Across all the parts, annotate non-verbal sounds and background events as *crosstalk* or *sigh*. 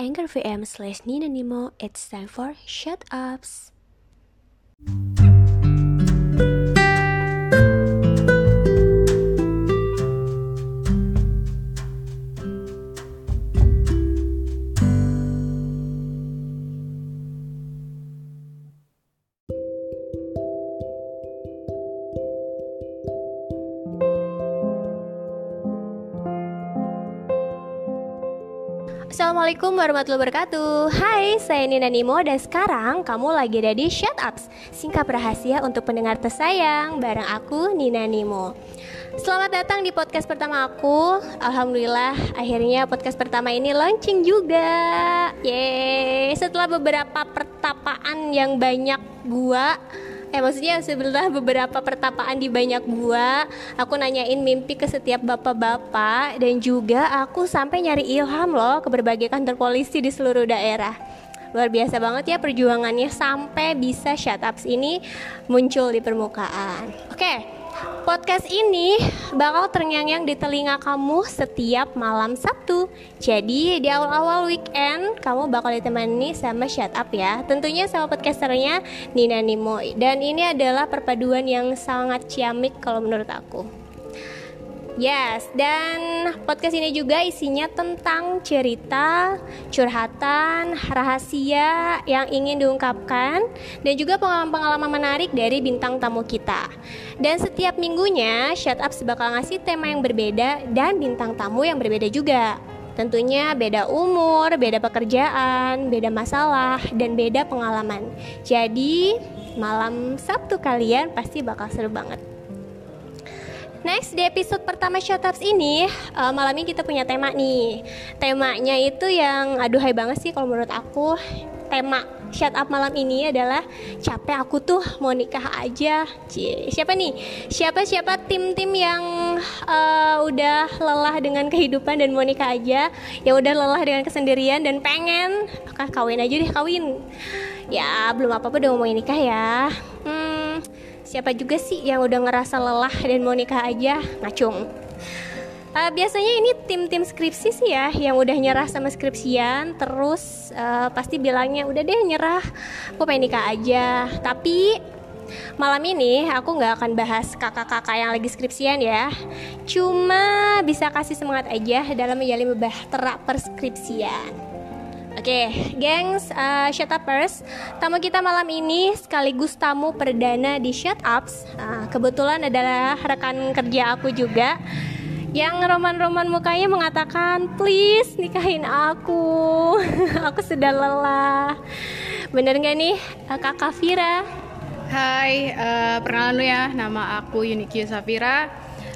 Anchor VM slash Nina Nemo. It's time for Shut Ups. Assalamualaikum warahmatullahi wabarakatuh. Hai, saya Nina Nimo dan sekarang kamu lagi ada di Shut Ups Singkat rahasia untuk pendengar tersayang Bareng aku, Nina Nimo. Selamat datang di podcast pertama aku. Alhamdulillah akhirnya podcast pertama ini launching juga. Yeay, setelah beberapa pertapaan yang banyak gua eh maksudnya sebelah beberapa pertapaan di banyak gua aku nanyain mimpi ke setiap bapak-bapak dan juga aku sampai nyari ilham loh ke berbagai kantor polisi di seluruh daerah luar biasa banget ya perjuangannya sampai bisa shut ups ini muncul di permukaan oke okay. Podcast ini bakal terngiang-ngiang di telinga kamu setiap malam Sabtu. Jadi di awal-awal weekend kamu bakal ditemani sama Shut Up ya. Tentunya sama podcasternya Nina Nimo. Dan ini adalah perpaduan yang sangat ciamik kalau menurut aku. Yes, dan podcast ini juga isinya tentang cerita, curhatan, rahasia yang ingin diungkapkan dan juga pengalaman-pengalaman menarik dari bintang tamu kita. Dan setiap minggunya Shut Up bakal ngasih tema yang berbeda dan bintang tamu yang berbeda juga. Tentunya beda umur, beda pekerjaan, beda masalah, dan beda pengalaman. Jadi, malam Sabtu kalian pasti bakal seru banget. Next di episode pertama Ups ini uh, malam ini kita punya tema nih. Temanya itu yang aduhai banget sih kalau menurut aku. Tema shut up malam ini adalah capek aku tuh mau nikah aja. Cie, siapa nih? Siapa siapa tim-tim yang uh, udah lelah dengan kehidupan dan mau nikah aja, yang udah lelah dengan kesendirian dan pengen kawin aja deh kawin. Ya belum apa-apa udah mau nikah ya. Hmm, siapa juga sih yang udah ngerasa lelah dan mau nikah aja? Ngacung uh, biasanya ini tim-tim skripsi sih ya yang udah nyerah sama skripsian terus uh, pasti bilangnya udah deh nyerah aku pengen nikah aja. Tapi malam ini aku nggak akan bahas kakak-kakak yang lagi skripsian ya. Cuma bisa kasih semangat aja dalam menjalin bahtera perskripsian Oke, okay, gengs, uh, shut upers. Tamu kita malam ini sekaligus tamu perdana di Shut Ups. Uh, kebetulan adalah rekan kerja aku juga yang roman-roman mukanya mengatakan, please nikahin aku. *laughs* aku sudah lelah. Bener nggak nih, uh, kakak Vira? Hai, uh, perkenalan lu ya. Nama aku Yunikio Safira.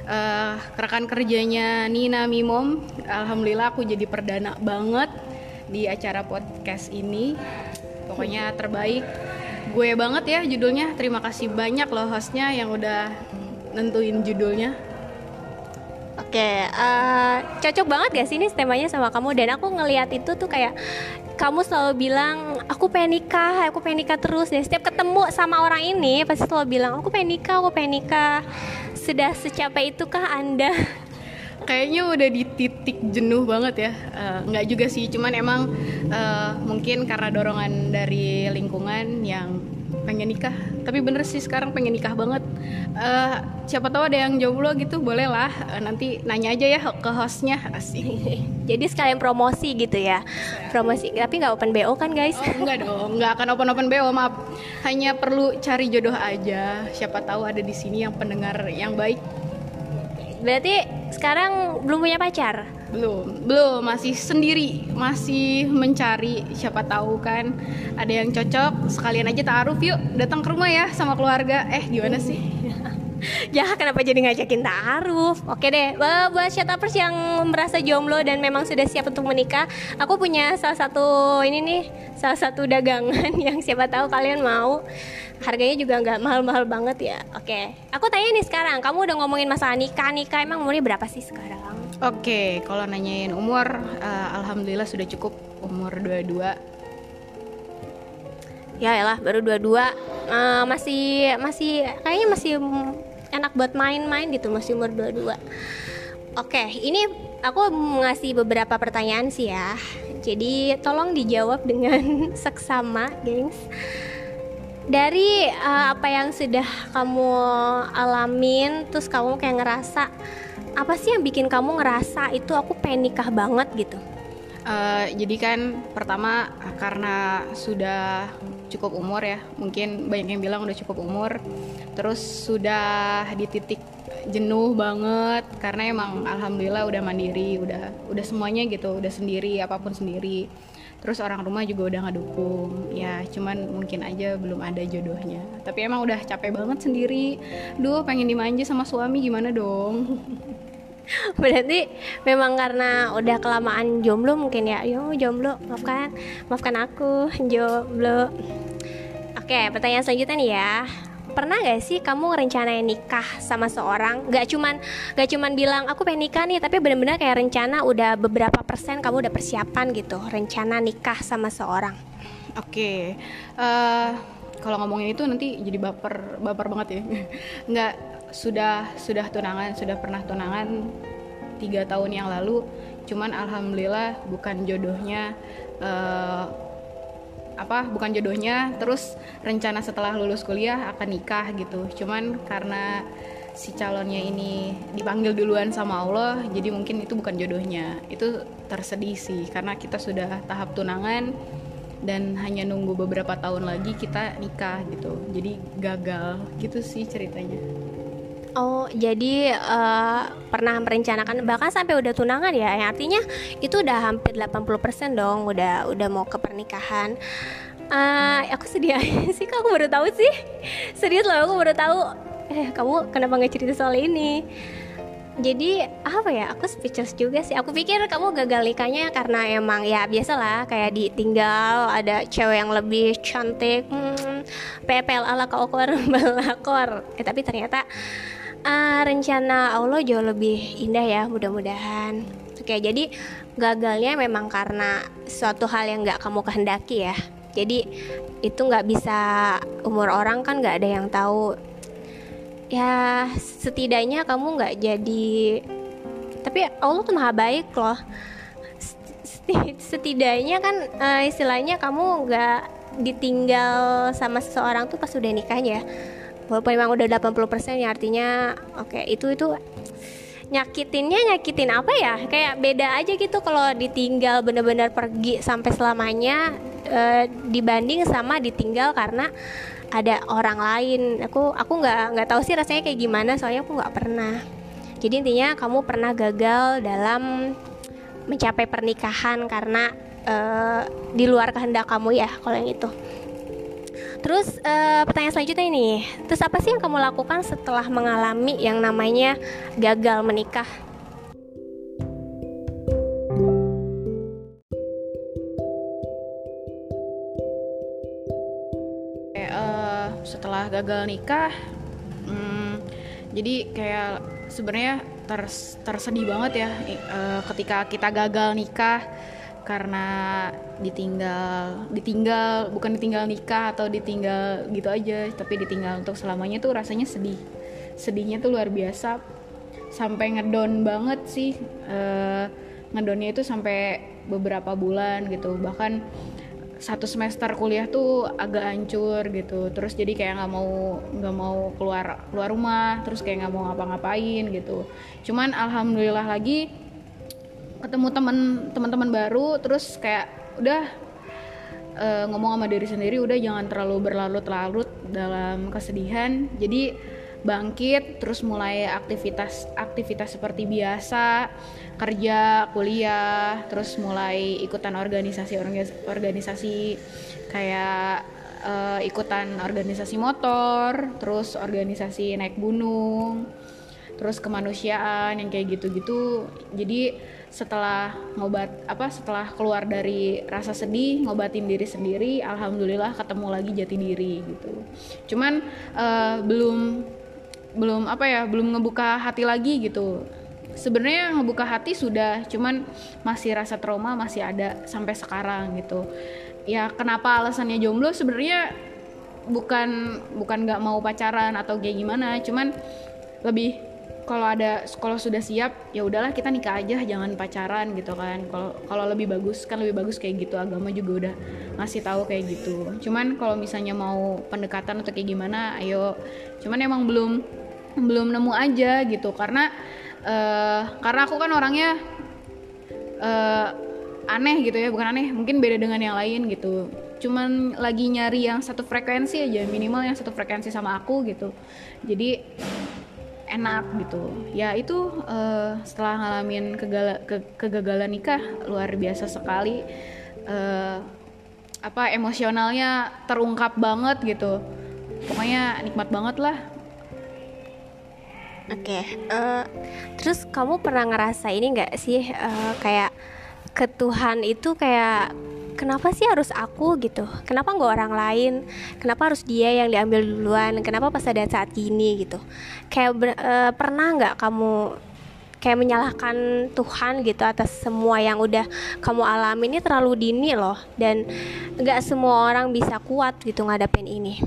Uh, rekan kerjanya Nina Mimom. Alhamdulillah aku jadi perdana banget di acara podcast ini. Pokoknya terbaik. Gue banget ya judulnya. Terima kasih banyak loh hostnya yang udah nentuin judulnya. Oke, uh, cocok banget gak sih ini temanya sama kamu dan aku ngelihat itu tuh kayak kamu selalu bilang aku pengen nikah, aku pengen nikah terus dan setiap ketemu sama orang ini pasti selalu bilang aku pengen nikah, aku pengen nikah. Sudah secapai itukah Anda kayaknya udah di titik jenuh banget ya. Uh, nggak juga sih cuman emang uh, mungkin karena dorongan dari lingkungan yang pengen nikah. Tapi bener sih sekarang pengen nikah banget. Uh, siapa tahu ada yang jomblo gitu boleh lah. Uh, nanti nanya aja ya ke hostnya. Asik. *laughs* Jadi sekalian promosi gitu ya. Promosi tapi nggak open bo kan guys? Oh, enggak dong. Nggak akan open open bo maaf. Hanya perlu cari jodoh aja. Siapa tahu ada di sini yang pendengar yang baik Berarti sekarang belum punya pacar? Belum, belum, masih sendiri, masih mencari. Siapa tahu kan ada yang cocok. Sekalian aja taruh yuk, datang ke rumah ya sama keluarga. Eh, gimana sih? *laughs* ya kenapa jadi ngajakin taruh? Oke deh, buat shutupers yang merasa jomblo dan memang sudah siap untuk menikah, aku punya salah satu ini nih, salah satu dagangan *laughs* yang siapa tahu kalian mau harganya juga nggak mahal-mahal banget ya. Oke aku tanya nih sekarang kamu udah ngomongin masalah nikah. Nikah emang umurnya berapa sih sekarang? Oke kalau nanyain umur uh, alhamdulillah sudah cukup umur 22 ya lah baru 22 uh, masih masih kayaknya masih enak buat main-main gitu masih umur 22 oke ini aku ngasih beberapa pertanyaan sih ya. Jadi tolong dijawab dengan *laughs* seksama, gengs. Dari uh, apa yang sudah kamu alamin, terus kamu kayak ngerasa apa sih yang bikin kamu ngerasa itu aku pengen nikah banget gitu? Uh, jadi kan pertama karena sudah cukup umur ya, mungkin banyak yang bilang udah cukup umur, terus sudah di titik jenuh banget karena emang alhamdulillah udah mandiri, udah udah semuanya gitu, udah sendiri apa pun sendiri. Terus orang rumah juga udah ngedukung, ya cuman mungkin aja belum ada jodohnya. Tapi emang udah capek banget sendiri. Duh, pengen dimanja sama suami gimana dong? *laughs* Berarti memang karena udah kelamaan jomblo mungkin ya. Yo jomblo, maafkan, maafkan aku jomblo. Oke, pertanyaan selanjutnya nih ya. Pernah gak sih kamu ngerencanain nikah sama seorang? Gak cuman gak cuman bilang aku pengen nikah nih, tapi bener-bener kayak rencana udah beberapa persen kamu udah persiapan gitu, rencana nikah sama seorang. Oke, uh, kalau ngomongin itu nanti jadi baper baper banget ya. *laughs* Nggak sudah sudah tunangan sudah pernah tunangan tiga tahun yang lalu cuman alhamdulillah bukan jodohnya uh, apa bukan jodohnya terus rencana setelah lulus kuliah akan nikah gitu. Cuman karena si calonnya ini dipanggil duluan sama Allah jadi mungkin itu bukan jodohnya. Itu tersedih sih karena kita sudah tahap tunangan dan hanya nunggu beberapa tahun lagi kita nikah gitu. Jadi gagal gitu sih ceritanya Oh, jadi uh, pernah merencanakan bahkan sampai udah tunangan ya. Yang artinya itu udah hampir 80% dong, udah udah mau ke pernikahan. Uh, aku sedih *laughs* sih, kok aku baru tahu sih. Serius loh, aku baru tahu. Eh, kamu kenapa nggak cerita soal ini? Jadi apa ya? Aku speechless juga sih. Aku pikir kamu gagal nikahnya karena emang ya biasalah kayak ditinggal ada cewek yang lebih cantik. Hmm, PPL ala kokor balakor. *laughs* Eh tapi ternyata uh, rencana Allah jauh lebih indah ya mudah-mudahan. Oke jadi gagalnya memang karena suatu hal yang nggak kamu kehendaki ya. Jadi itu nggak bisa umur orang kan nggak ada yang tahu. Ya setidaknya kamu nggak jadi tapi Allah tuh maha baik loh. Setidaknya kan uh, istilahnya kamu nggak ditinggal sama seseorang tuh pas udah nikahnya walaupun memang udah 80% ya artinya oke okay, itu itu nyakitinnya nyakitin apa ya? Kayak beda aja gitu kalau ditinggal bener-bener pergi sampai selamanya e, dibanding sama ditinggal karena ada orang lain. Aku aku nggak nggak tahu sih rasanya kayak gimana soalnya aku nggak pernah. Jadi intinya kamu pernah gagal dalam mencapai pernikahan karena e, di luar kehendak kamu ya kalau yang itu Terus uh, pertanyaan selanjutnya ini, terus apa sih yang kamu lakukan setelah mengalami yang namanya gagal menikah? Uh, setelah gagal nikah, hmm, jadi kayak sebenarnya ters tersedih banget ya uh, ketika kita gagal nikah karena ditinggal ditinggal bukan ditinggal nikah atau ditinggal gitu aja tapi ditinggal untuk selamanya tuh rasanya sedih. Sedihnya tuh luar biasa. Sampai ngedon banget sih uh, ngedonnya itu sampai beberapa bulan gitu. Bahkan satu semester kuliah tuh agak hancur gitu. Terus jadi kayak nggak mau nggak mau keluar keluar rumah terus kayak nggak mau ngapa-ngapain gitu. Cuman alhamdulillah lagi ketemu teman teman-teman baru terus kayak udah uh, ngomong sama diri sendiri udah jangan terlalu berlarut-larut dalam kesedihan. Jadi bangkit terus mulai aktivitas aktivitas seperti biasa kerja kuliah terus mulai ikutan organisasi organisasi kayak uh, ikutan organisasi motor terus organisasi naik gunung terus kemanusiaan yang kayak gitu-gitu. Jadi setelah ngobat apa setelah keluar dari rasa sedih ngobatin diri sendiri alhamdulillah ketemu lagi jati diri gitu. Cuman uh, belum belum apa ya belum ngebuka hati lagi gitu. Sebenarnya ngebuka hati sudah cuman masih rasa trauma masih ada sampai sekarang gitu. Ya kenapa alasannya jomblo? Sebenarnya bukan bukan nggak mau pacaran atau kayak gimana cuman lebih kalau ada kalau sudah siap ya udahlah kita nikah aja jangan pacaran gitu kan. Kalau kalau lebih bagus kan lebih bagus kayak gitu agama juga udah ngasih tahu kayak gitu. Cuman kalau misalnya mau pendekatan atau kayak gimana ayo. Cuman emang belum belum nemu aja gitu karena uh, karena aku kan orangnya uh, aneh gitu ya bukan aneh mungkin beda dengan yang lain gitu. Cuman lagi nyari yang satu frekuensi aja minimal yang satu frekuensi sama aku gitu. Jadi enak gitu. Ya itu uh, setelah ngalamin kegala, ke, kegagalan nikah luar biasa sekali. Uh, apa emosionalnya terungkap banget gitu. Pokoknya nikmat banget lah. Oke okay, uh, eh, terus kamu pernah ngerasa ini nggak sih uh, kayak ke Tuhan itu kayak kenapa sih harus aku gitu? Kenapa nggak orang lain? Kenapa harus dia yang diambil duluan? Kenapa pas ada saat gini gitu? Kayak uh, pernah nggak kamu kayak menyalahkan Tuhan gitu atas semua yang udah kamu alami? Ini terlalu dini loh dan nggak semua orang bisa kuat gitu ngadapin ini.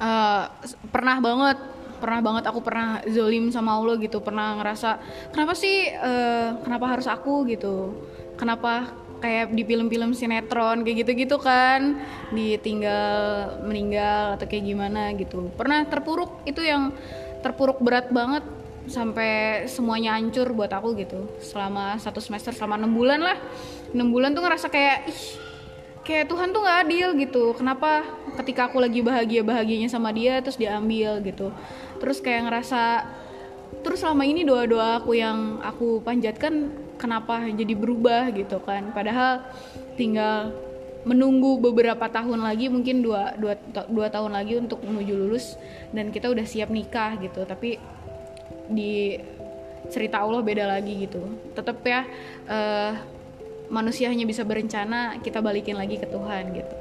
Uh, pernah banget pernah banget aku pernah zolim sama Allah gitu pernah ngerasa kenapa sih uh, kenapa harus aku? gitu. Kenapa kayak di film-film sinetron kayak gitu-gitu kan. Ditinggal meninggal atau kayak gimana gitu. Pernah terpuruk itu yang terpuruk berat banget sampai semuanya hancur buat aku gitu. Selama satu semester selama enam bulan lah. Enam bulan tuh ngerasa kayak ih kayak Tuhan tuh nggak adil gitu. Kenapa ketika aku lagi bahagia bahagianya sama dia terus diambil gitu. Terus kayak ngerasa terus selama ini doa-doa aku yang aku panjatkan kenapa jadi berubah gitu kan? Padahal tinggal menunggu beberapa tahun lagi mungkin dua, dua, dua tahun lagi untuk menuju lulus dan kita udah siap nikah gitu. Tapi di cerita Allah beda lagi gitu. Tetap ya uh, manusia hanya bisa berencana kita balikin lagi ke Tuhan gitu.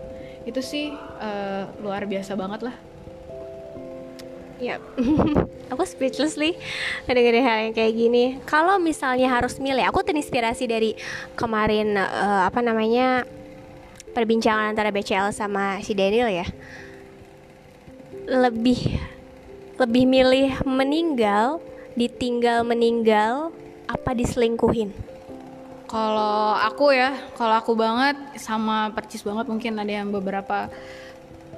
Itu sih uh, luar biasa banget lah ya *laughs* aku speechless nih dengerin hal yang kayak gini. Kalau misalnya harus milih aku terinspirasi dari kemarin uh, apa namanya perbincangan antara BCL sama si Daniel ya. Lebih lebih milih meninggal ditinggal meninggal apa diselingkuhin? Kalau aku ya kalau aku banget sama percis banget mungkin ada yang beberapa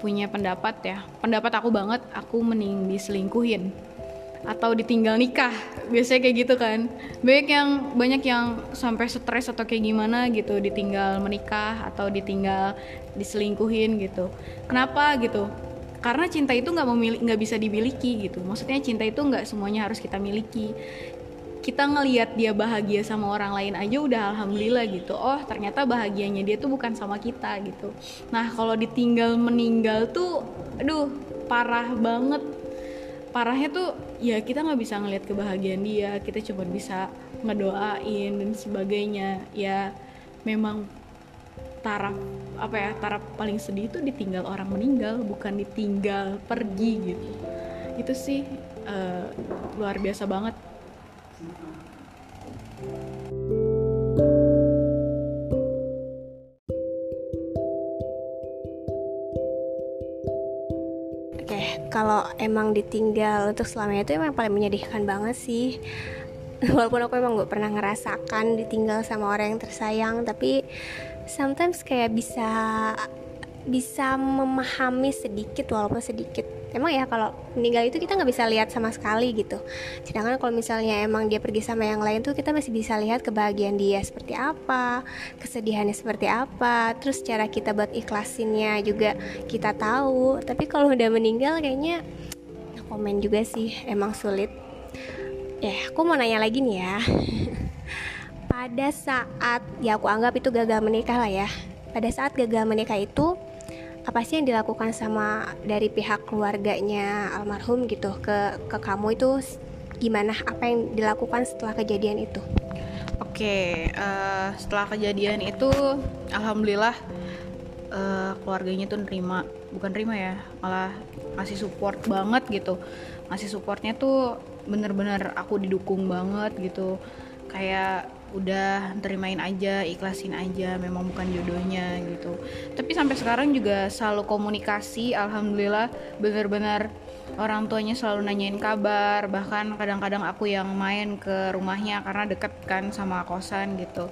punya pendapat ya. Pendapat aku banget aku mending diselingkuhin atau ditinggal nikah. Biasanya kayak gitu kan. Banyak yang banyak yang sampai stres atau kayak gimana gitu ditinggal menikah atau ditinggal diselingkuhin gitu. Kenapa gitu? Karena cinta itu nggak memiliki nggak bisa dimiliki gitu. Maksudnya cinta itu nggak semuanya harus kita miliki kita ngelihat dia bahagia sama orang lain aja udah alhamdulillah gitu. Oh ternyata bahagianya dia tuh bukan sama kita gitu. Nah kalau ditinggal meninggal tuh aduh parah banget. Parahnya tuh ya kita nggak bisa ngelihat kebahagiaan dia. Kita cuma bisa ngedoain dan sebagainya. Ya memang taraf apa ya taraf paling sedih itu ditinggal orang meninggal bukan ditinggal pergi gitu. Itu sih uh, luar biasa banget kalau emang ditinggal untuk selamanya itu emang paling menyedihkan banget sih. *laughs* Walaupun aku emang gak pernah ngerasakan ditinggal sama orang yang tersayang, tapi sometimes kayak bisa bisa memahami sedikit walaupun sedikit emang ya kalau meninggal itu kita nggak bisa lihat sama sekali gitu. Sedangkan kalau misalnya emang dia pergi sama yang lain tuh kita masih bisa lihat kebahagiaan dia seperti apa kesedihannya seperti apa terus cara kita buat ikhlasinnya juga kita tahu. Tapi kalau udah meninggal kayaknya komen juga sih emang sulit. Ya aku mau nanya lagi nih ya. *laughs* Pada saat ya aku anggap itu gagal menikah lah ya. Pada saat gagal menikah itu apa sih yang dilakukan sama dari pihak keluarganya almarhum gitu ke ke kamu itu gimana? Apa yang dilakukan setelah kejadian itu? Oke uh, setelah kejadian itu alhamdulillah uh, keluarganya tuh nerima. Bukan nerima ya malah ngasih support banget gitu. Ngasih supportnya tuh bener-bener aku didukung banget gitu. Kayak udah terimain aja ikhlasin aja memang bukan jodohnya gitu. Tapi sampai sekarang juga selalu komunikasi alhamdulillah benar-benar orang tuanya selalu nanyain kabar bahkan kadang-kadang aku yang main ke rumahnya karena deket kan sama kosan gitu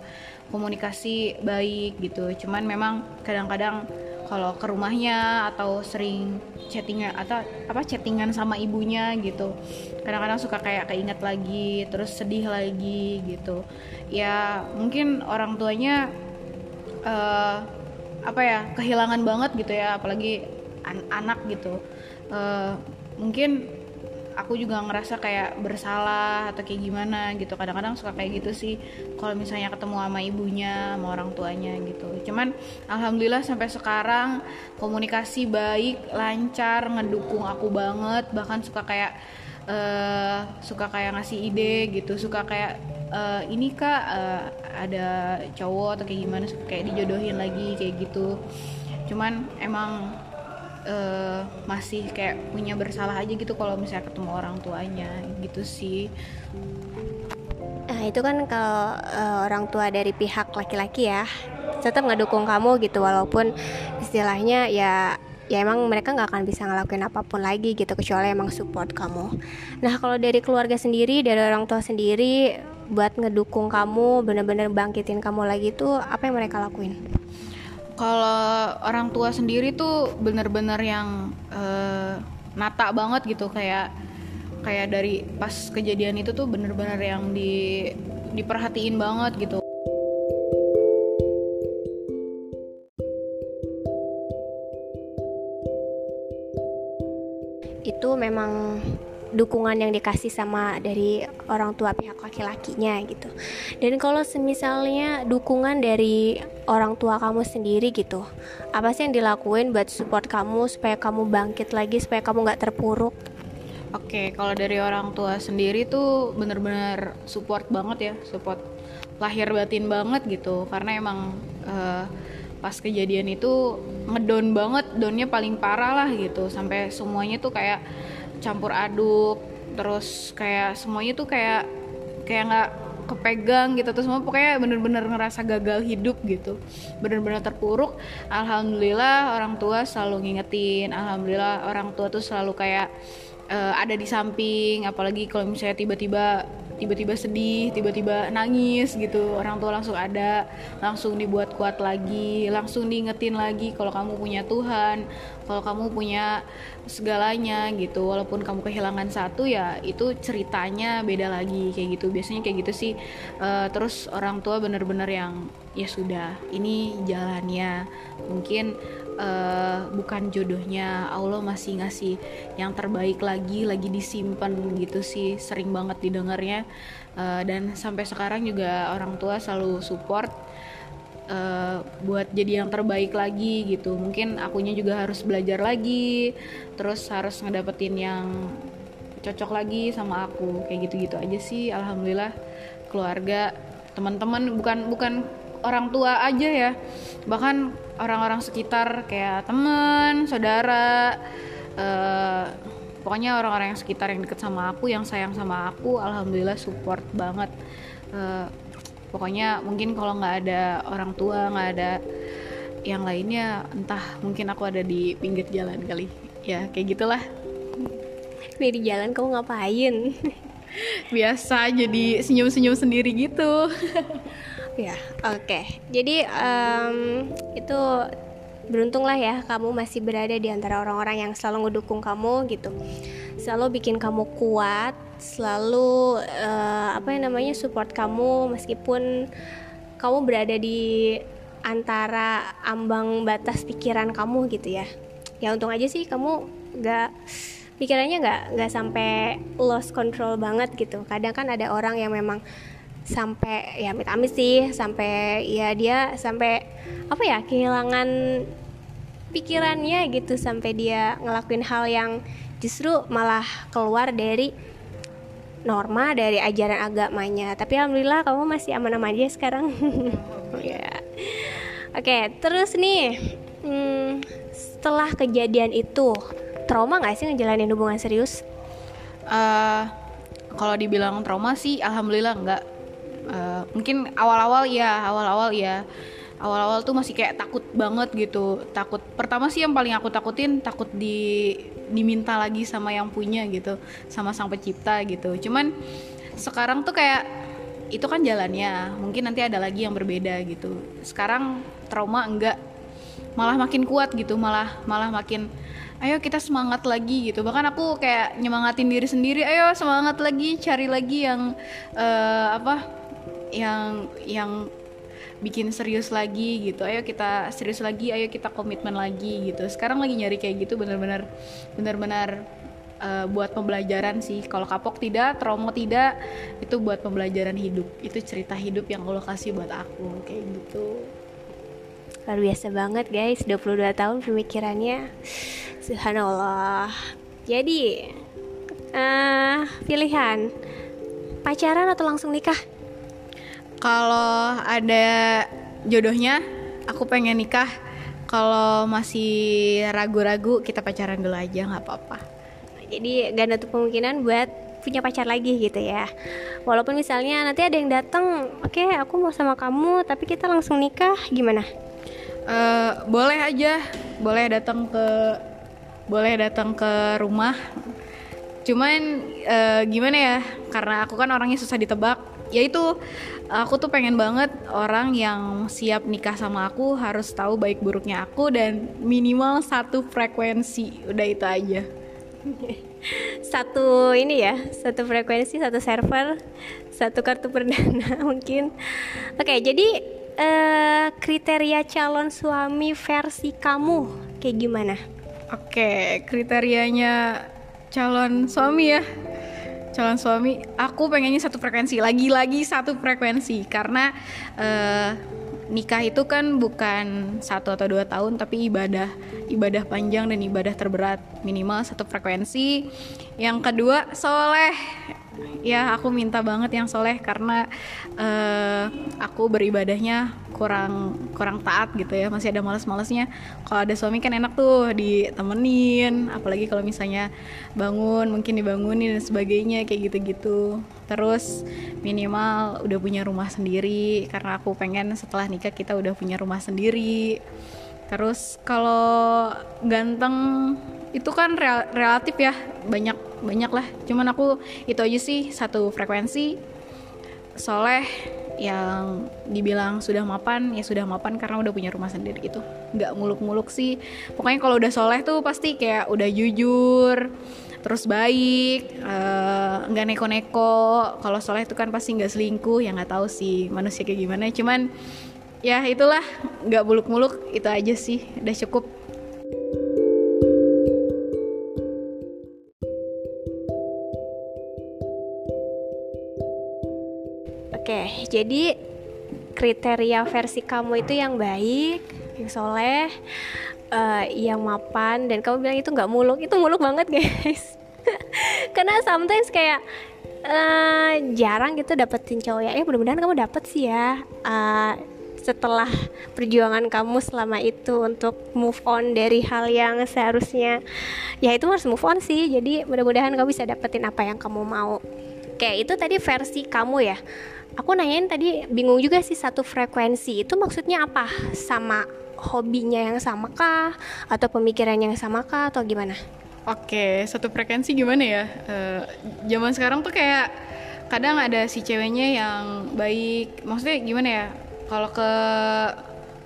komunikasi baik gitu. Cuman memang kadang-kadang kalau ke rumahnya atau sering chattingan atau apa chattingan sama ibunya gitu kadang-kadang suka kayak keinget lagi terus sedih lagi gitu. Ya mungkin orang tuanya uh, apa ya kehilangan banget gitu ya apalagi an anak gitu. Uh, mungkin aku juga ngerasa kayak bersalah atau kayak gimana gitu. Kadang-kadang suka kayak gitu sih kalau misalnya ketemu sama ibunya sama orang tuanya gitu. Cuman alhamdulillah sampai sekarang komunikasi baik lancar ngedukung aku banget. Bahkan suka kayak uh, suka kayak ngasih ide gitu. Suka kayak uh, ini kak uh, ada cowok atau kayak gimana suka kayak dijodohin lagi kayak gitu. Cuman emang uh, masih kayak punya bersalah aja gitu kalau misalnya ketemu orang tuanya gitu sih Nah itu kan kalau uh, orang tua dari pihak laki-laki ya tetap ngedukung kamu gitu walaupun istilahnya ya ya emang mereka nggak akan bisa ngelakuin apa pun lagi gitu kecuali emang support kamu. Nah kalau dari keluarga sendiri dari orang tua sendiri buat ngedukung kamu bener-bener bangkitin kamu lagi tuh apa yang mereka lakuin? Kalau orang tua sendiri tuh bener-bener yang uh, nata banget gitu. Kayak kayak dari pas kejadian itu tuh bener-bener yang di diperhatiin banget gitu. Itu memang dukungan yang dikasih sama dari orang tua pihak laki-lakinya gitu. Dan kalau semisalnya dukungan dari orang tua kamu sendiri gitu, apa sih yang dilakuin buat support kamu supaya kamu bangkit lagi, supaya kamu nggak terpuruk? Oke, kalau dari orang tua sendiri tuh bener-bener support banget ya, support lahir batin banget gitu, karena emang uh, pas kejadian itu ngedon banget, donnya paling parah lah gitu, sampai semuanya tuh kayak campur aduk terus kayak semuanya tuh kayak kayak nggak kepegang gitu. Terus semua pokoknya bener-bener ngerasa gagal hidup gitu. Bener-bener terpuruk. Alhamdulillah orang tua selalu ngingetin. Alhamdulillah orang tua tuh selalu kayak uh, ada di samping. Apalagi kalau misalnya tiba-tiba tiba-tiba sedih, tiba-tiba nangis gitu. Orang tua langsung ada, langsung dibuat kuat lagi, langsung diingetin lagi kalau kamu punya Tuhan, kalau kamu punya segalanya gitu. Walaupun kamu kehilangan satu ya itu ceritanya beda lagi kayak gitu. Biasanya kayak gitu sih. Uh, terus orang tua bener-bener yang ya sudah, ini jalannya. Mungkin uh, bukan jodohnya Allah masih ngasih yang terbaik lagi lagi disimpan gitu sih sering banget didengarnya. Uh, dan sampai sekarang juga orang tua selalu support uh, buat jadi yang terbaik lagi gitu. Mungkin akunya juga harus belajar lagi terus harus ngedapetin yang cocok lagi sama aku. Kayak gitu-gitu aja sih alhamdulillah. Keluarga teman-teman bukan bukan orang tua aja ya bahkan orang-orang sekitar kayak temen saudara uh, pokoknya orang-orang yang sekitar yang deket sama aku yang sayang sama aku alhamdulillah support banget. Uh, pokoknya mungkin kalau nggak ada orang tua nggak ada yang lainnya entah mungkin aku ada di pinggir jalan kali. Ya kayak gitulah. Di jalan kamu ngapain? Biasa jadi senyum-senyum sendiri gitu *laughs* Ya, oke. Okay. Jadi um, itu beruntunglah ya kamu masih berada di antara orang-orang yang selalu ngedukung kamu gitu. Selalu bikin kamu kuat, selalu uh, apa yang namanya support kamu meskipun kamu berada di antara ambang batas pikiran kamu gitu ya. Ya untung aja sih kamu gak pikirannya nggak nggak sampai lost control banget gitu. Kadang kan ada orang yang memang sampai ya amit-amit sih sampai ya dia sampai apa ya kehilangan pikirannya gitu sampai dia ngelakuin hal yang justru malah keluar dari norma dari ajaran agamanya. Tapi alhamdulillah kamu masih aman-aman aja sekarang. *laughs* Ya. Oke terus nih hmm, setelah kejadian itu trauma nggak sih ngejalanin hubungan serius? Uh, kalau dibilang trauma sih alhamdulillah nggak uh, mungkin awal-awal ya awal-awal ya. Awal-awal tuh masih kayak takut banget gitu. Takut pertama sih yang paling aku takutin takut di diminta lagi sama yang punya gitu sama sang pencipta gitu. Cuman sekarang tuh kayak itu kan jalannya. Mungkin nanti ada lagi yang berbeda gitu. Sekarang trauma enggak. Malah makin kuat gitu malah malah makin ayo kita semangat lagi gitu. Bahkan aku kayak nyemangatin diri sendiri ayo semangat lagi cari lagi yang uh, apa yang yang bikin serius lagi gitu. Ayo kita serius lagi ayo kita komitmen lagi gitu. Sekarang lagi nyari kayak gitu bener-bener bener-bener uh, buat pembelajaran sih. Kalau kapok tidak trauma tidak itu buat pembelajaran hidup. Itu cerita hidup yang Allah kasih buat aku kayak gitu. Luar biasa banget guys. 22 tahun pemikirannya. Subhanallah. Jadi uh, pilihan. Pacaran atau langsung nikah kalau ada jodohnya aku pengen nikah. Kalau masih ragu-ragu kita pacaran dulu aja nggak apa-apa. Jadi gak nutup kemungkinan buat punya pacar lagi gitu ya. Walaupun misalnya nanti ada yang datang oke okay, aku mau sama kamu tapi kita langsung nikah. Gimana? Uh, boleh aja. Boleh datang ke boleh datang ke rumah. Cuman uh, gimana ya? Karena aku kan orangnya susah ditebak. Ya itu aku tuh pengen banget orang yang siap nikah sama aku harus tahu baik buruknya aku dan minimal satu frekuensi. Udah itu aja. Satu ini ya satu frekuensi satu server satu kartu perdana *laughs* mungkin. Oke jadi uh, kriteria calon suami versi kamu kayak gimana? Oke kriterianya calon suami ya calon suami aku pengennya satu frekuensi lagi-lagi satu frekuensi. Karena uh, nikah itu kan bukan satu atau dua tahun tapi ibadah ibadah panjang dan ibadah terberat. Minimal satu frekuensi. Yang kedua soleh ya aku minta banget yang soleh karena uh, aku beribadahnya kurang kurang taat gitu ya. Masih ada males-malesnya. Kalau ada suami kan enak tuh ditemenin. Apalagi kalau misalnya bangun mungkin dibangunin dan sebagainya kayak gitu-gitu. Terus minimal udah punya rumah sendiri. Karena aku pengen setelah nikah kita udah punya rumah sendiri. Terus kalau ganteng itu kan rel relatif ya banyak banyak lah. Cuman aku itu aja sih satu frekuensi. Soleh yang dibilang sudah mapan ya sudah mapan karena udah punya rumah sendiri itu nggak muluk-muluk sih. Pokoknya kalau udah soleh tuh pasti kayak udah jujur terus baik eh, nggak uh, neko-neko. Kalau soleh itu kan pasti nggak selingkuh ya nggak tahu sih manusia kayak gimana. Cuman ya itulah nggak muluk-muluk itu aja sih udah cukup Oke, jadi kriteria versi kamu itu yang baik, yang soleh, uh, yang mapan, dan kamu bilang itu nggak muluk, itu muluk banget *laughs* guys. Karena sometimes kayak uh, jarang gitu dapetin cowok ya. Eh mudah-mudahan kamu dapet sih ya. Uh, setelah perjuangan kamu selama itu untuk move on dari hal yang seharusnya ya itu harus move on sih jadi mudah-mudahan kamu bisa dapetin apa yang kamu mau oke itu tadi versi kamu ya. Aku nanyain tadi bingung juga sih satu frekuensi. Itu maksudnya apa? Sama hobinya yang sama kah? Atau pemikirannya yang sama kah? Atau gimana? Oke, satu frekuensi gimana ya? Uh, zaman sekarang tuh kayak kadang ada si ceweknya yang baik, maksudnya gimana ya? Kalau ke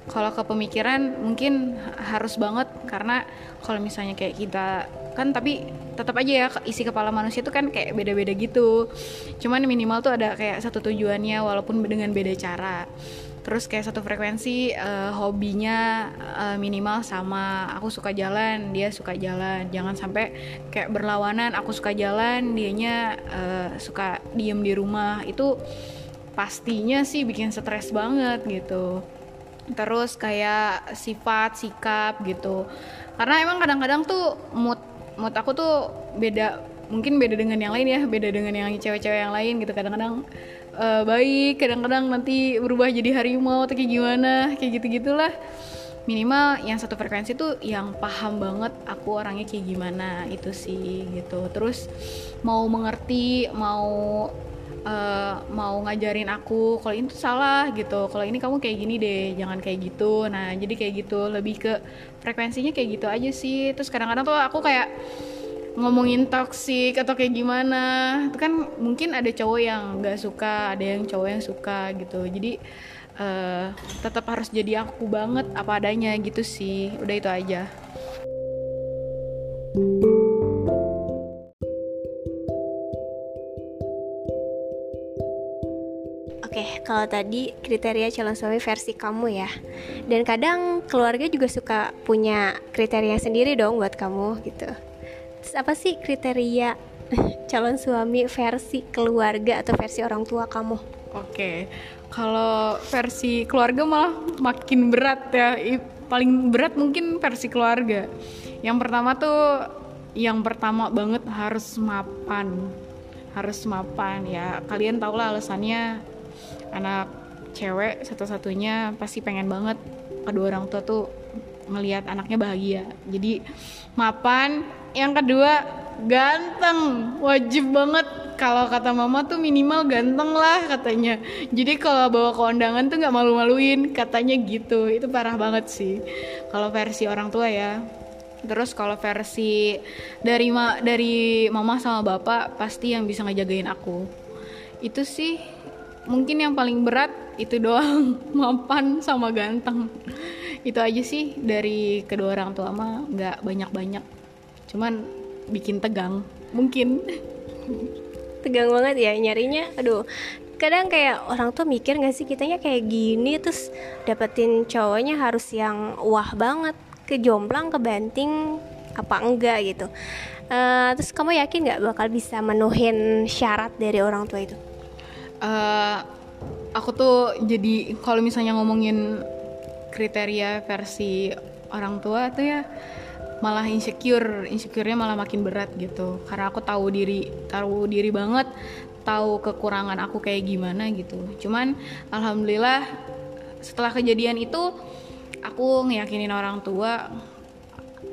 kalau ke pemikiran mungkin harus banget. Karena kalau misalnya kayak kita kan tapi tetap aja ya isi kepala manusia itu kan kayak beda-beda gitu. Cuman minimal tuh ada kayak satu tujuannya walaupun dengan beda cara. Terus kayak satu frekuensi uh, hobinya uh, minimal sama. Aku suka jalan dia suka jalan. Jangan sampai kayak berlawanan aku suka jalan dianya uh, suka diem di rumah. Itu pastinya sih bikin stres banget gitu. Terus kayak sifat sikap gitu. Karena emang kadang-kadang tuh mood mood aku tuh beda mungkin beda dengan yang lain ya beda dengan yang cewek-cewek yang lain gitu. Kadang-kadang uh, baik kadang-kadang nanti berubah jadi harimau atau kayak gimana kayak gitu gitulah minimal yang satu frekuensi tuh yang paham banget aku orangnya kayak gimana itu sih gitu. Terus mau mengerti mau uh, mau ngajarin aku kalau ini tuh salah gitu. Kalau ini kamu kayak gini deh jangan kayak gitu. Nah jadi kayak gitu lebih ke frekuensinya kayak gitu aja sih. Terus kadang-kadang tuh aku kayak ngomongin toksik atau kayak gimana. Itu kan mungkin ada cowok yang nggak suka ada yang cowok yang suka gitu. Jadi uh, tetap harus jadi aku banget apa adanya gitu sih. Udah itu aja. Oke, kalau tadi kriteria calon suami versi kamu ya. Dan kadang keluarga juga suka punya kriteria sendiri dong buat kamu gitu. Terus apa sih kriteria *laughs* calon suami versi keluarga atau versi orang tua kamu? Oke, kalau versi keluarga malah makin berat ya. Paling berat mungkin versi keluarga. Yang pertama tuh, yang pertama banget harus mapan harus mapan ya kalian tau lah alasannya anak cewek satu-satunya pasti pengen banget kedua orang tua tuh ngelihat anaknya bahagia. Jadi mapan. Yang kedua ganteng. Wajib banget. Kalau kata mama tuh minimal ganteng lah katanya. Jadi kalau bawa ke undangan tuh nggak malu-maluin katanya gitu. Itu parah banget sih kalau versi orang tua ya. Terus kalau versi dari ma dari mama sama bapak pasti yang bisa ngejagain aku. Itu sih mungkin yang paling berat itu doang *laughs* mapan sama ganteng. Itu aja sih dari kedua orang tua mah nggak banyak banyak cuman bikin tegang mungkin. Tegang banget ya nyarinya. Aduh kadang kayak orang tuh mikir gak sih kitanya kayak gini terus dapetin cowoknya harus yang wah banget kejomplang kebanting apa enggak gitu. Uh, terus kamu yakin nggak bakal bisa menuhin syarat dari orang tua itu uh, aku tuh jadi kalau misalnya ngomongin kriteria versi orang tua tuh ya malah insecure. Insecure-nya malah makin berat gitu. Karena aku tahu diri tahu diri banget tahu kekurangan aku kayak gimana gitu. Cuman alhamdulillah setelah kejadian itu aku ngeyakinin orang tua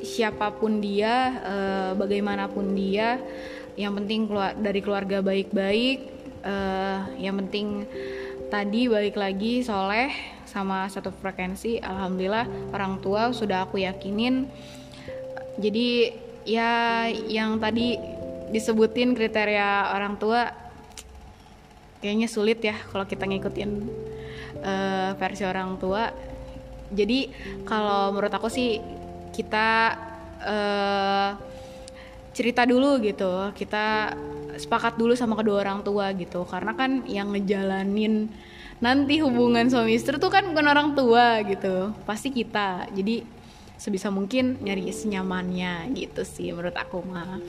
siapa pun dia e, bagaimanapun dia yang penting keluar dari keluarga baik-baik uh, yang penting tadi balik lagi soleh sama satu frekuensi. Alhamdulillah orang tua sudah aku yakinin. Jadi ya yang tadi disebutin kriteria orang tua kayaknya sulit ya kalau kita ngikutin uh, versi orang tua. Jadi kalau menurut aku sih kita uh, cerita dulu gitu. Kita sepakat dulu sama kedua orang tua gitu. Karena kan yang ngejalanin nanti hubungan suami istri tuh kan bukan orang tua gitu. Pasti kita. Jadi sebisa mungkin nyari senyamannya gitu sih menurut aku mah.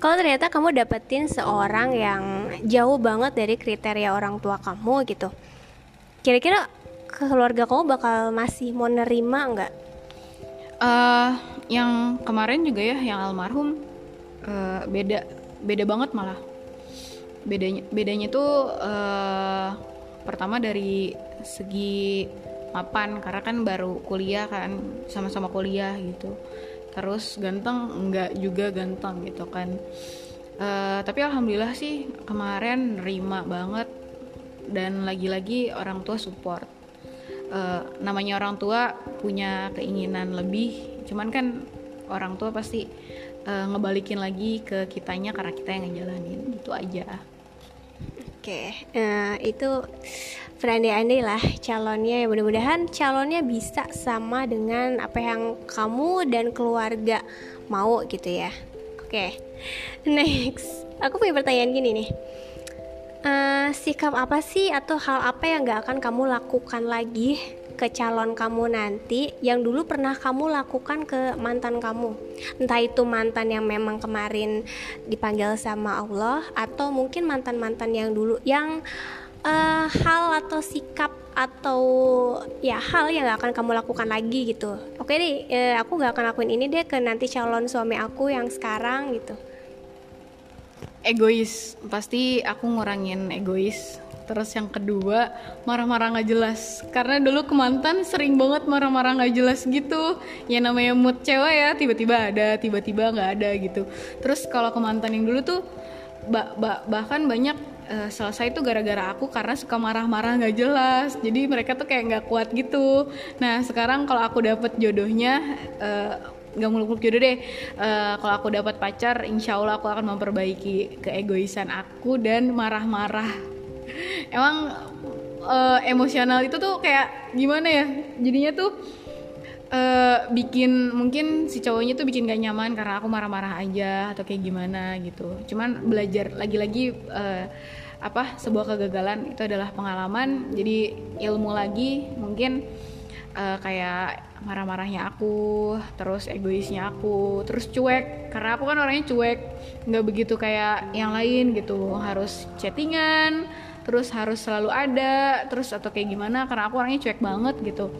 Kalau ternyata kamu dapetin seorang yang jauh banget dari kriteria orang tua kamu gitu kira-kira keluarga kamu bakal masih mau nerima nggak? Uh, yang kemarin juga ya yang almarhum uh, beda beda banget malah. Bedanya bedanya tuh uh, pertama dari segi mapan karena kan baru kuliah kan sama-sama kuliah gitu. Terus ganteng enggak juga ganteng gitu kan. Uh, tapi alhamdulillah sih kemarin nerima banget dan lagi-lagi orang tua support uh, namanya orang tua punya keinginan lebih. Cuman kan orang tua pasti uh, ngebalikin lagi ke kitanya karena kita yang ngejalanin. Itu aja. Oke okay. uh, eh, itu berandai-andai lah calonnya. Ya mudah-mudahan calonnya bisa sama dengan apa yang kamu dan keluarga mau gitu ya. Oke okay. next. Aku punya pertanyaan gini nih uh, sikap apa sih atau hal apa yang gak akan kamu lakukan lagi ke calon kamu nanti yang dulu pernah kamu lakukan ke mantan kamu? Entah itu mantan yang memang kemarin dipanggil sama Allah atau mungkin mantan-mantan yang dulu yang uh, hal atau sikap atau ya hal yang gak akan kamu lakukan lagi gitu. Oke deh uh, aku gak akan lakuin ini deh ke nanti calon suami aku yang sekarang gitu egois. Pasti aku ngurangin egois. Terus yang kedua marah-marah nggak jelas. Karena dulu ke mantan sering banget marah-marah nggak jelas gitu. Ya namanya mood cewek ya tiba-tiba ada tiba-tiba nggak ada gitu. Terus kalau ke mantan yang dulu tuh bah bah bahkan banyak uh, selesai itu gara-gara aku karena suka marah-marah nggak jelas. Jadi mereka tuh kayak nggak kuat gitu. Nah sekarang kalau aku dapet jodohnya uh, nggak muluk-muluk jodoh deh uh, kalau aku dapat pacar insya Allah aku akan memperbaiki keegoisan aku dan marah-marah. *laughs* Emang uh, emosional itu tuh kayak gimana ya? Jadinya tuh uh, bikin mungkin si cowoknya tuh bikin gak nyaman karena aku marah-marah aja atau kayak gimana gitu. Cuman belajar lagi-lagi uh, apa sebuah kegagalan itu adalah pengalaman. Jadi ilmu lagi mungkin uh, kayak marah-marahnya aku terus egoisnya aku terus cuek. Karena aku kan orangnya cuek nggak begitu kayak yang lain gitu. Harus chattingan terus harus selalu ada terus atau kayak gimana. Karena aku orangnya cuek banget gitu.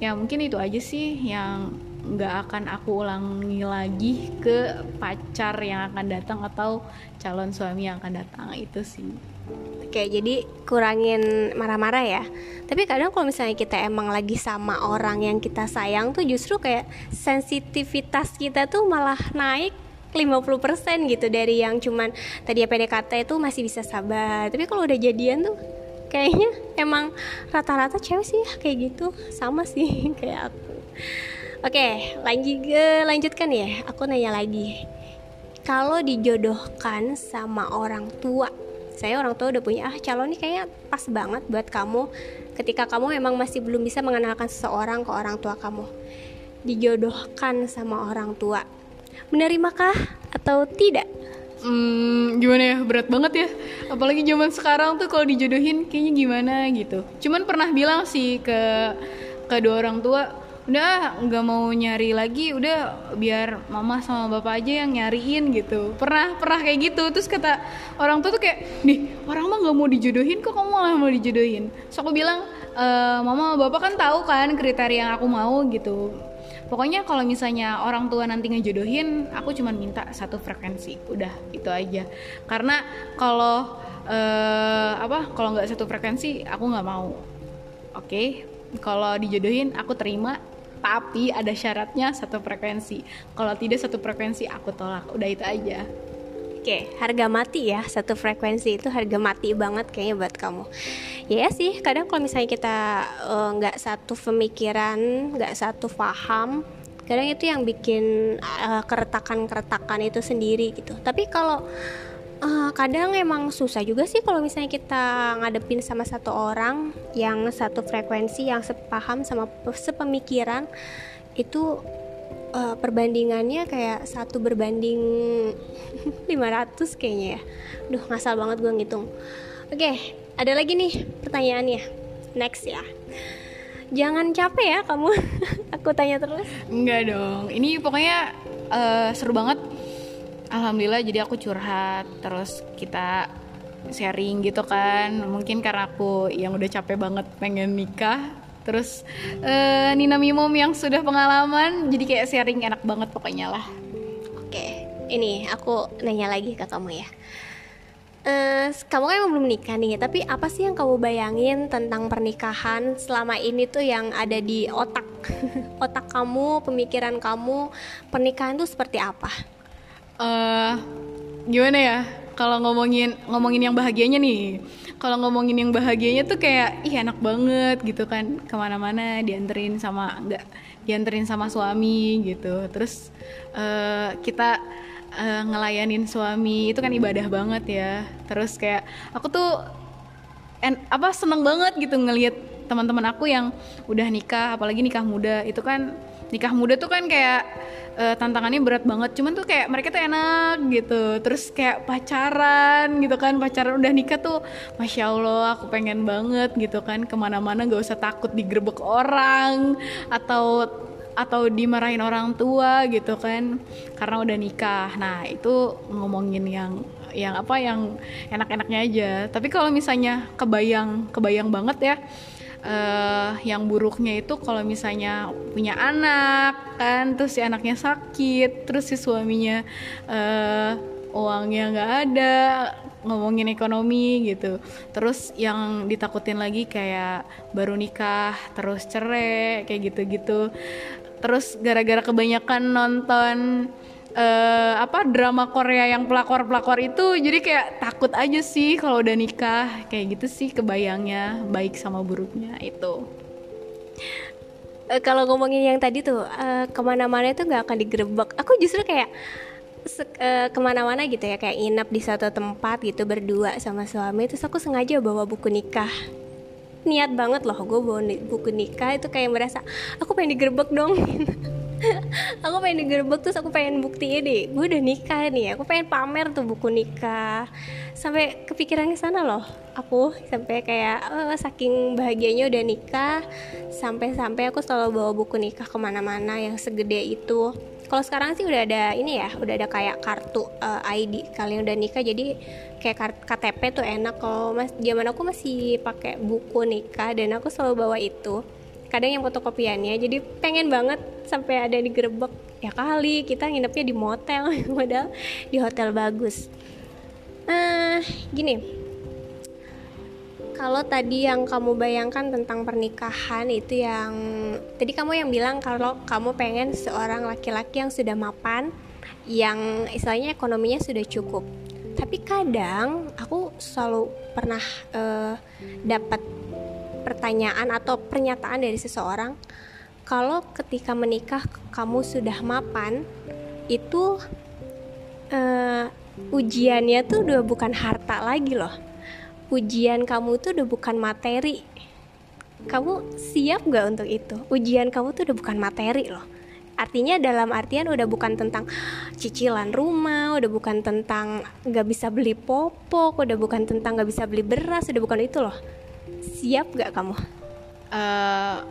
Ya mungkin itu aja sih yang nggak akan aku ulangi lagi ke pacar yang akan datang atau calon suami yang akan datang. Itu sih Oke, jadi kurangin marah-marah ya. Tapi kadang kalau misalnya kita emang lagi sama orang yang kita sayang tuh justru kayak sensitivitas kita tuh malah naik 50% gitu dari yang cuman tadi PDKT itu masih bisa sabar. Tapi kalau udah jadian tuh kayaknya emang rata-rata cewek sih kayak gitu sama sih *laughs* kayak aku oke lanjut lanjutkan ya aku nanya lagi kalau dijodohkan sama orang tua saya orang tua udah punya ah calon nih kayaknya pas banget buat kamu ketika kamu emang masih belum bisa mengenalkan seseorang ke orang tua kamu. Dijodohkan sama orang tua. Menerimakah atau tidak? Hmm, gimana ya? Berat banget ya. Apalagi zaman sekarang tuh kalau dijodohin kayaknya gimana gitu. Cuman pernah bilang sih ke kedua orang tua udah nggak mau nyari lagi udah biar mama sama bapak aja yang nyariin gitu. Pernah pernah kayak gitu. Terus kata orang tua tuh kayak nih orang mah nggak mau dijodohin kok kamu malah mau dijodohin. So aku bilang e, mama bapak kan tahu kan kriteria yang aku mau gitu. Pokoknya kalau misalnya orang tua nanti ngejodohin aku cuma minta satu frekuensi. Udah itu aja. Karena kalau uh, apa kalau nggak satu frekuensi aku nggak mau. Oke? Okay? kalau dijodohin aku terima tapi ada syaratnya satu frekuensi kalau tidak satu frekuensi aku tolak udah itu aja Oke, harga mati ya satu frekuensi itu harga mati banget kayaknya buat kamu. Ya, ya sih, kadang kalau misalnya kita eh, nggak uh, satu pemikiran, nggak satu paham, kadang itu yang bikin uh, keretakan-keretakan itu sendiri gitu. Tapi kalau uh, kadang emang susah juga sih kalau misalnya kita ngadepin sama satu orang yang satu frekuensi, yang sepaham sama sepemikiran. Itu uh, perbandingannya kayak satu berbanding *laughs* 500 kayaknya ya. Duh ngasal banget gue ngitung. Oke ada lagi nih pertanyaannya. Next ya. Jangan capek ya kamu. *laughs* Aku tanya terus. Enggak dong. Ini pokoknya uh, seru banget Alhamdulillah jadi aku curhat Terus kita sharing gitu kan. Mungkin karena aku yang udah capek banget pengen nikah terus uh, Nina Mimom yang sudah pengalaman jadi kayak sharing enak banget pokoknya lah. Oke ini aku nanya lagi ke kamu ya. Uh, kamu kan belum nikah nih, tapi apa sih yang kamu bayangin tentang pernikahan selama ini tuh yang ada di otak, *laughs* otak kamu, pemikiran kamu, pernikahan tuh seperti apa? Uh, gimana ya? Kalau ngomongin ngomongin yang bahagianya nih, kalau ngomongin yang bahagianya tuh kayak ih enak banget gitu kan. Ke mana-mana dianterin sama enggak dianterin sama suami gitu. Terus uh, kita uh, ngelayanin suami itu kan ibadah banget ya. Terus kayak aku tuh en, apa seneng banget gitu ngelihat teman-teman aku yang udah nikah apalagi nikah muda. Itu kan nikah muda tuh kan kayak uh, tantangannya berat banget. Cuman tuh kayak mereka tuh enak gitu. Terus kayak pacaran gitu kan. Pacaran udah nikah tuh masya allah aku pengen banget gitu kan. Ke mana-mana gak usah takut digerebek orang atau atau dimarahin orang tua gitu kan. Karena udah nikah. Nah itu ngomongin yang yang apa yang enak-enaknya aja. Tapi kalau misalnya kebayang kebayang banget ya uh, yang buruknya itu kalau misalnya punya anak kan terus si anaknya sakit terus si suaminya uh, uangnya nggak ada ngomongin ekonomi gitu. Terus yang ditakutin lagi kayak baru nikah terus cerai kayak gitu-gitu. Terus gara-gara kebanyakan nonton uh, apa drama Korea yang pelakor-pelakor itu jadi kayak takut aja sih kalau udah nikah. Kayak gitu sih kebayangnya baik sama buruknya itu. Uh, kalau ngomongin yang tadi tuh uh, ke mana-mana itu nggak akan digerebek. Aku justru kayak uh, ke mana-mana gitu ya kayak inap di satu tempat gitu berdua sama suami terus aku sengaja bawa buku nikah niat banget loh gue bawa buku nikah itu kayak merasa aku pengen digerebek dong. *laughs* Aku pengen digerebek terus aku pengen buktiin deh gue udah nikah nih aku pengen pamer tuh buku nikah. Sampai kepikiran ke sana loh aku sampai kayak oh, saking bahagianya udah nikah sampai-sampai aku selalu bawa buku nikah ke mana-mana yang segede itu kalau sekarang sih udah ada ini ya udah ada kayak kartu uh, eh, ID kalian udah nikah jadi kayak KTP tuh enak. Kalau mas zaman aku masih pakai buku nikah dan aku selalu bawa itu. Kadang yang fotokopiannya jadi pengen banget sampai ada di gerbek ya kali kita nginepnya di motel *laughs* modal di hotel bagus. Uh, gini kalau tadi yang kamu bayangkan tentang pernikahan itu yang tadi kamu yang bilang kalau kamu pengen seorang laki-laki yang sudah mapan yang istilahnya ekonominya sudah cukup. Tapi kadang aku selalu pernah uh, dapat pertanyaan atau pernyataan dari seseorang kalau ketika menikah kamu sudah mapan itu uh, ujiannya tuh udah bukan harta lagi loh ujian kamu tuh udah bukan materi. Kamu siap gak untuk itu? Ujian kamu tuh udah bukan materi loh. Artinya dalam artian udah bukan tentang cicilan rumah udah bukan tentang gak bisa beli popok udah bukan tentang gak bisa beli beras udah bukan itu loh. Siap gak kamu? Uh,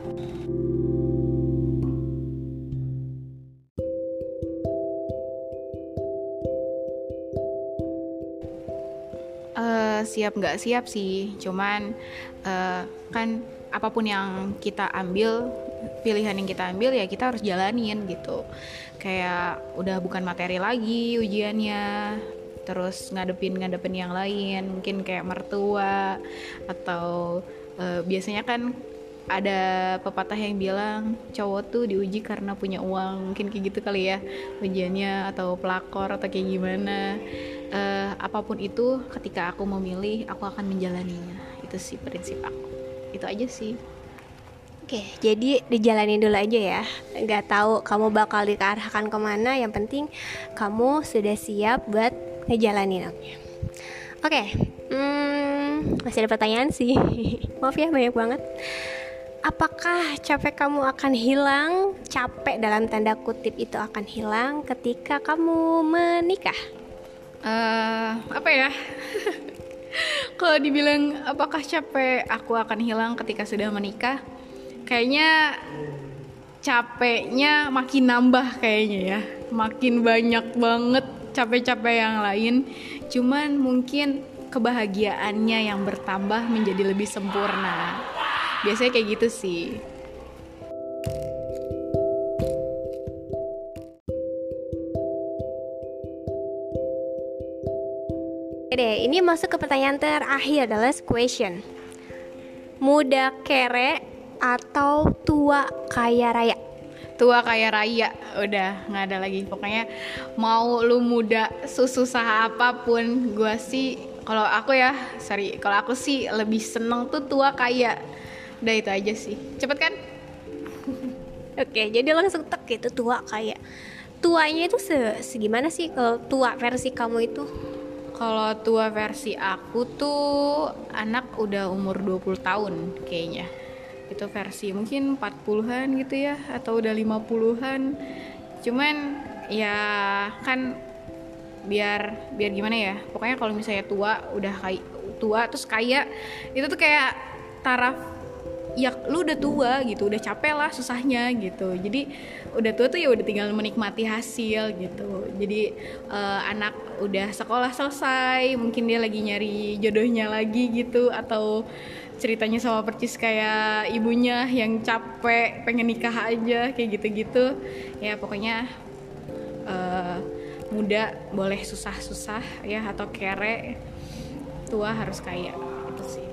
siap nggak siap sih, cuman uh, kan apa pun yang kita ambil pilihan yang kita ambil ya kita harus jalanin gitu. Kayak udah bukan materi lagi ujiannya terus ngadepin ngadepin yang lain. Mungkin kayak mertua atau uh, biasanya kan ada pepatah yang bilang cowok tuh diuji karena punya uang mungkin kayak gitu kali ya ujiannya atau pelakor atau kayak gimana uh, apa pun itu ketika aku memilih aku akan menjalaninya itu sih prinsip aku itu aja sih Oke, jadi dijalanin dulu aja ya. Nggak tahu kamu bakal diarahkan ke mana. Yang penting kamu sudah siap buat ngejalanin oke okay. hmm, masih ada pertanyaan sih *laughs* maaf ya banyak banget apakah capek kamu akan hilang? Capek dalam tanda kutip itu akan hilang ketika kamu menikah. Uh, apa ya? *laughs* Kalau dibilang apakah capek aku akan hilang ketika sudah menikah? Kayaknya capeknya makin nambah kayaknya ya. Makin banyak banget capek-capek yang lain. Cuman mungkin kebahagiaannya yang bertambah menjadi lebih sempurna biasanya kayak gitu sih Oke deh, ini masuk ke pertanyaan terakhir, the last question. Muda kere atau tua kaya raya? tua kayak raya udah nggak ada lagi pokoknya mau lu muda susah apa pun gue sih kalau aku ya sorry kalau aku sih lebih seneng tuh tua kaya udah itu aja sih. Cepet kan? *laughs* Oke jadi langsung tek gitu tua kaya tuanya itu se segimana sih kalau tua versi kamu itu? Kalau tua versi aku tuh anak udah umur 20 tahun kayaknya. Itu versi mungkin 40-an gitu ya atau udah 50-an cuman ya kan biar biar gimana ya pokoknya kalau misalnya tua udah kayak tua terus kaya itu tuh kayak taraf ya lu udah tua gitu udah capek lah susahnya gitu. Jadi udah tua tuh ya udah tinggal menikmati hasil gitu. Jadi uh, anak udah sekolah selesai mungkin dia lagi nyari jodohnya lagi gitu atau ceritanya sama percis kayak ibunya yang capek pengen nikah aja kayak gitu-gitu. Ya pokoknya uh, muda boleh susah-susah ya atau kere tua harus kaya itu sih.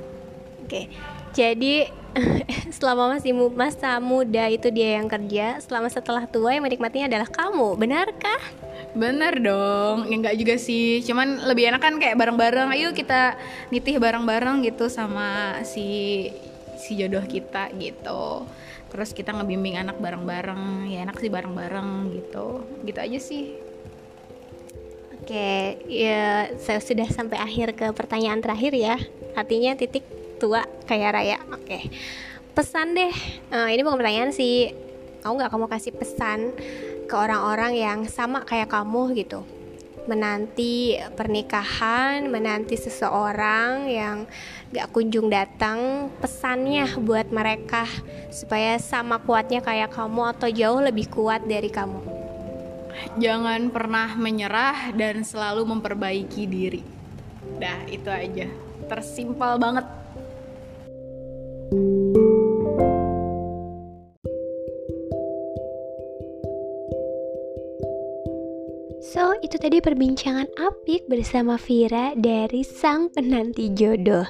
Oke jadi *laughs* selama masih masa muda itu dia yang kerja selama setelah tua yang menikmatinya adalah kamu benarkah Bener dong, ya enggak juga sih. Cuman lebih enak kan kayak bareng-bareng. Ayo kita nitih bareng-bareng gitu sama si si jodoh kita gitu. terus kita ngebimbing anak bareng-bareng ya enak sih bareng-bareng gitu gitu aja sih Oke, ya saya sudah sampai akhir ke pertanyaan terakhir ya. Artinya titik tua kayak raya. Oke, pesan deh. Uh, ini bukan pertanyaan sih. Kamu nggak kamu kasih pesan ke orang-orang yang sama kayak kamu gitu? Menanti pernikahan, menanti seseorang yang gak kunjung datang. Pesannya buat mereka supaya sama kuatnya kayak kamu atau jauh lebih kuat dari kamu jangan pernah menyerah dan selalu memperbaiki diri. Dah, itu aja. Tersimpal banget. So, itu tadi perbincangan apik bersama Vira dari sang penanti jodoh.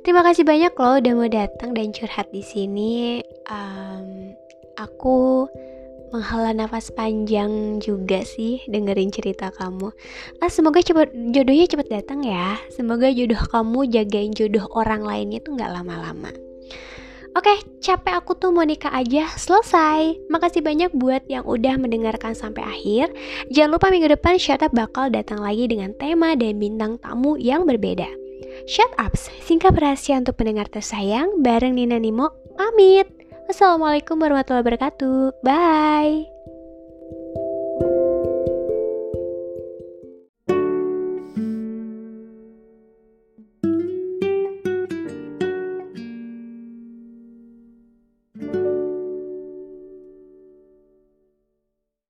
Terima kasih banyak loh udah mau datang dan curhat di sini. Um, aku menghela nafas panjang juga sih dengerin cerita kamu. Ah, semoga cepet jodohnya cepet datang ya. Semoga jodoh kamu jagain jodoh orang lainnya tuh nggak lama-lama. Oke, capek aku tuh mau nikah aja, selesai. Makasih banyak buat yang udah mendengarkan sampai akhir. Jangan lupa minggu depan Shut Up bakal datang lagi dengan tema dan bintang tamu yang berbeda. Shut Ups, singkat rahasia untuk pendengar tersayang bareng Nina Nimo, pamit. Assalamualaikum warahmatullahi wabarakatuh. Bye.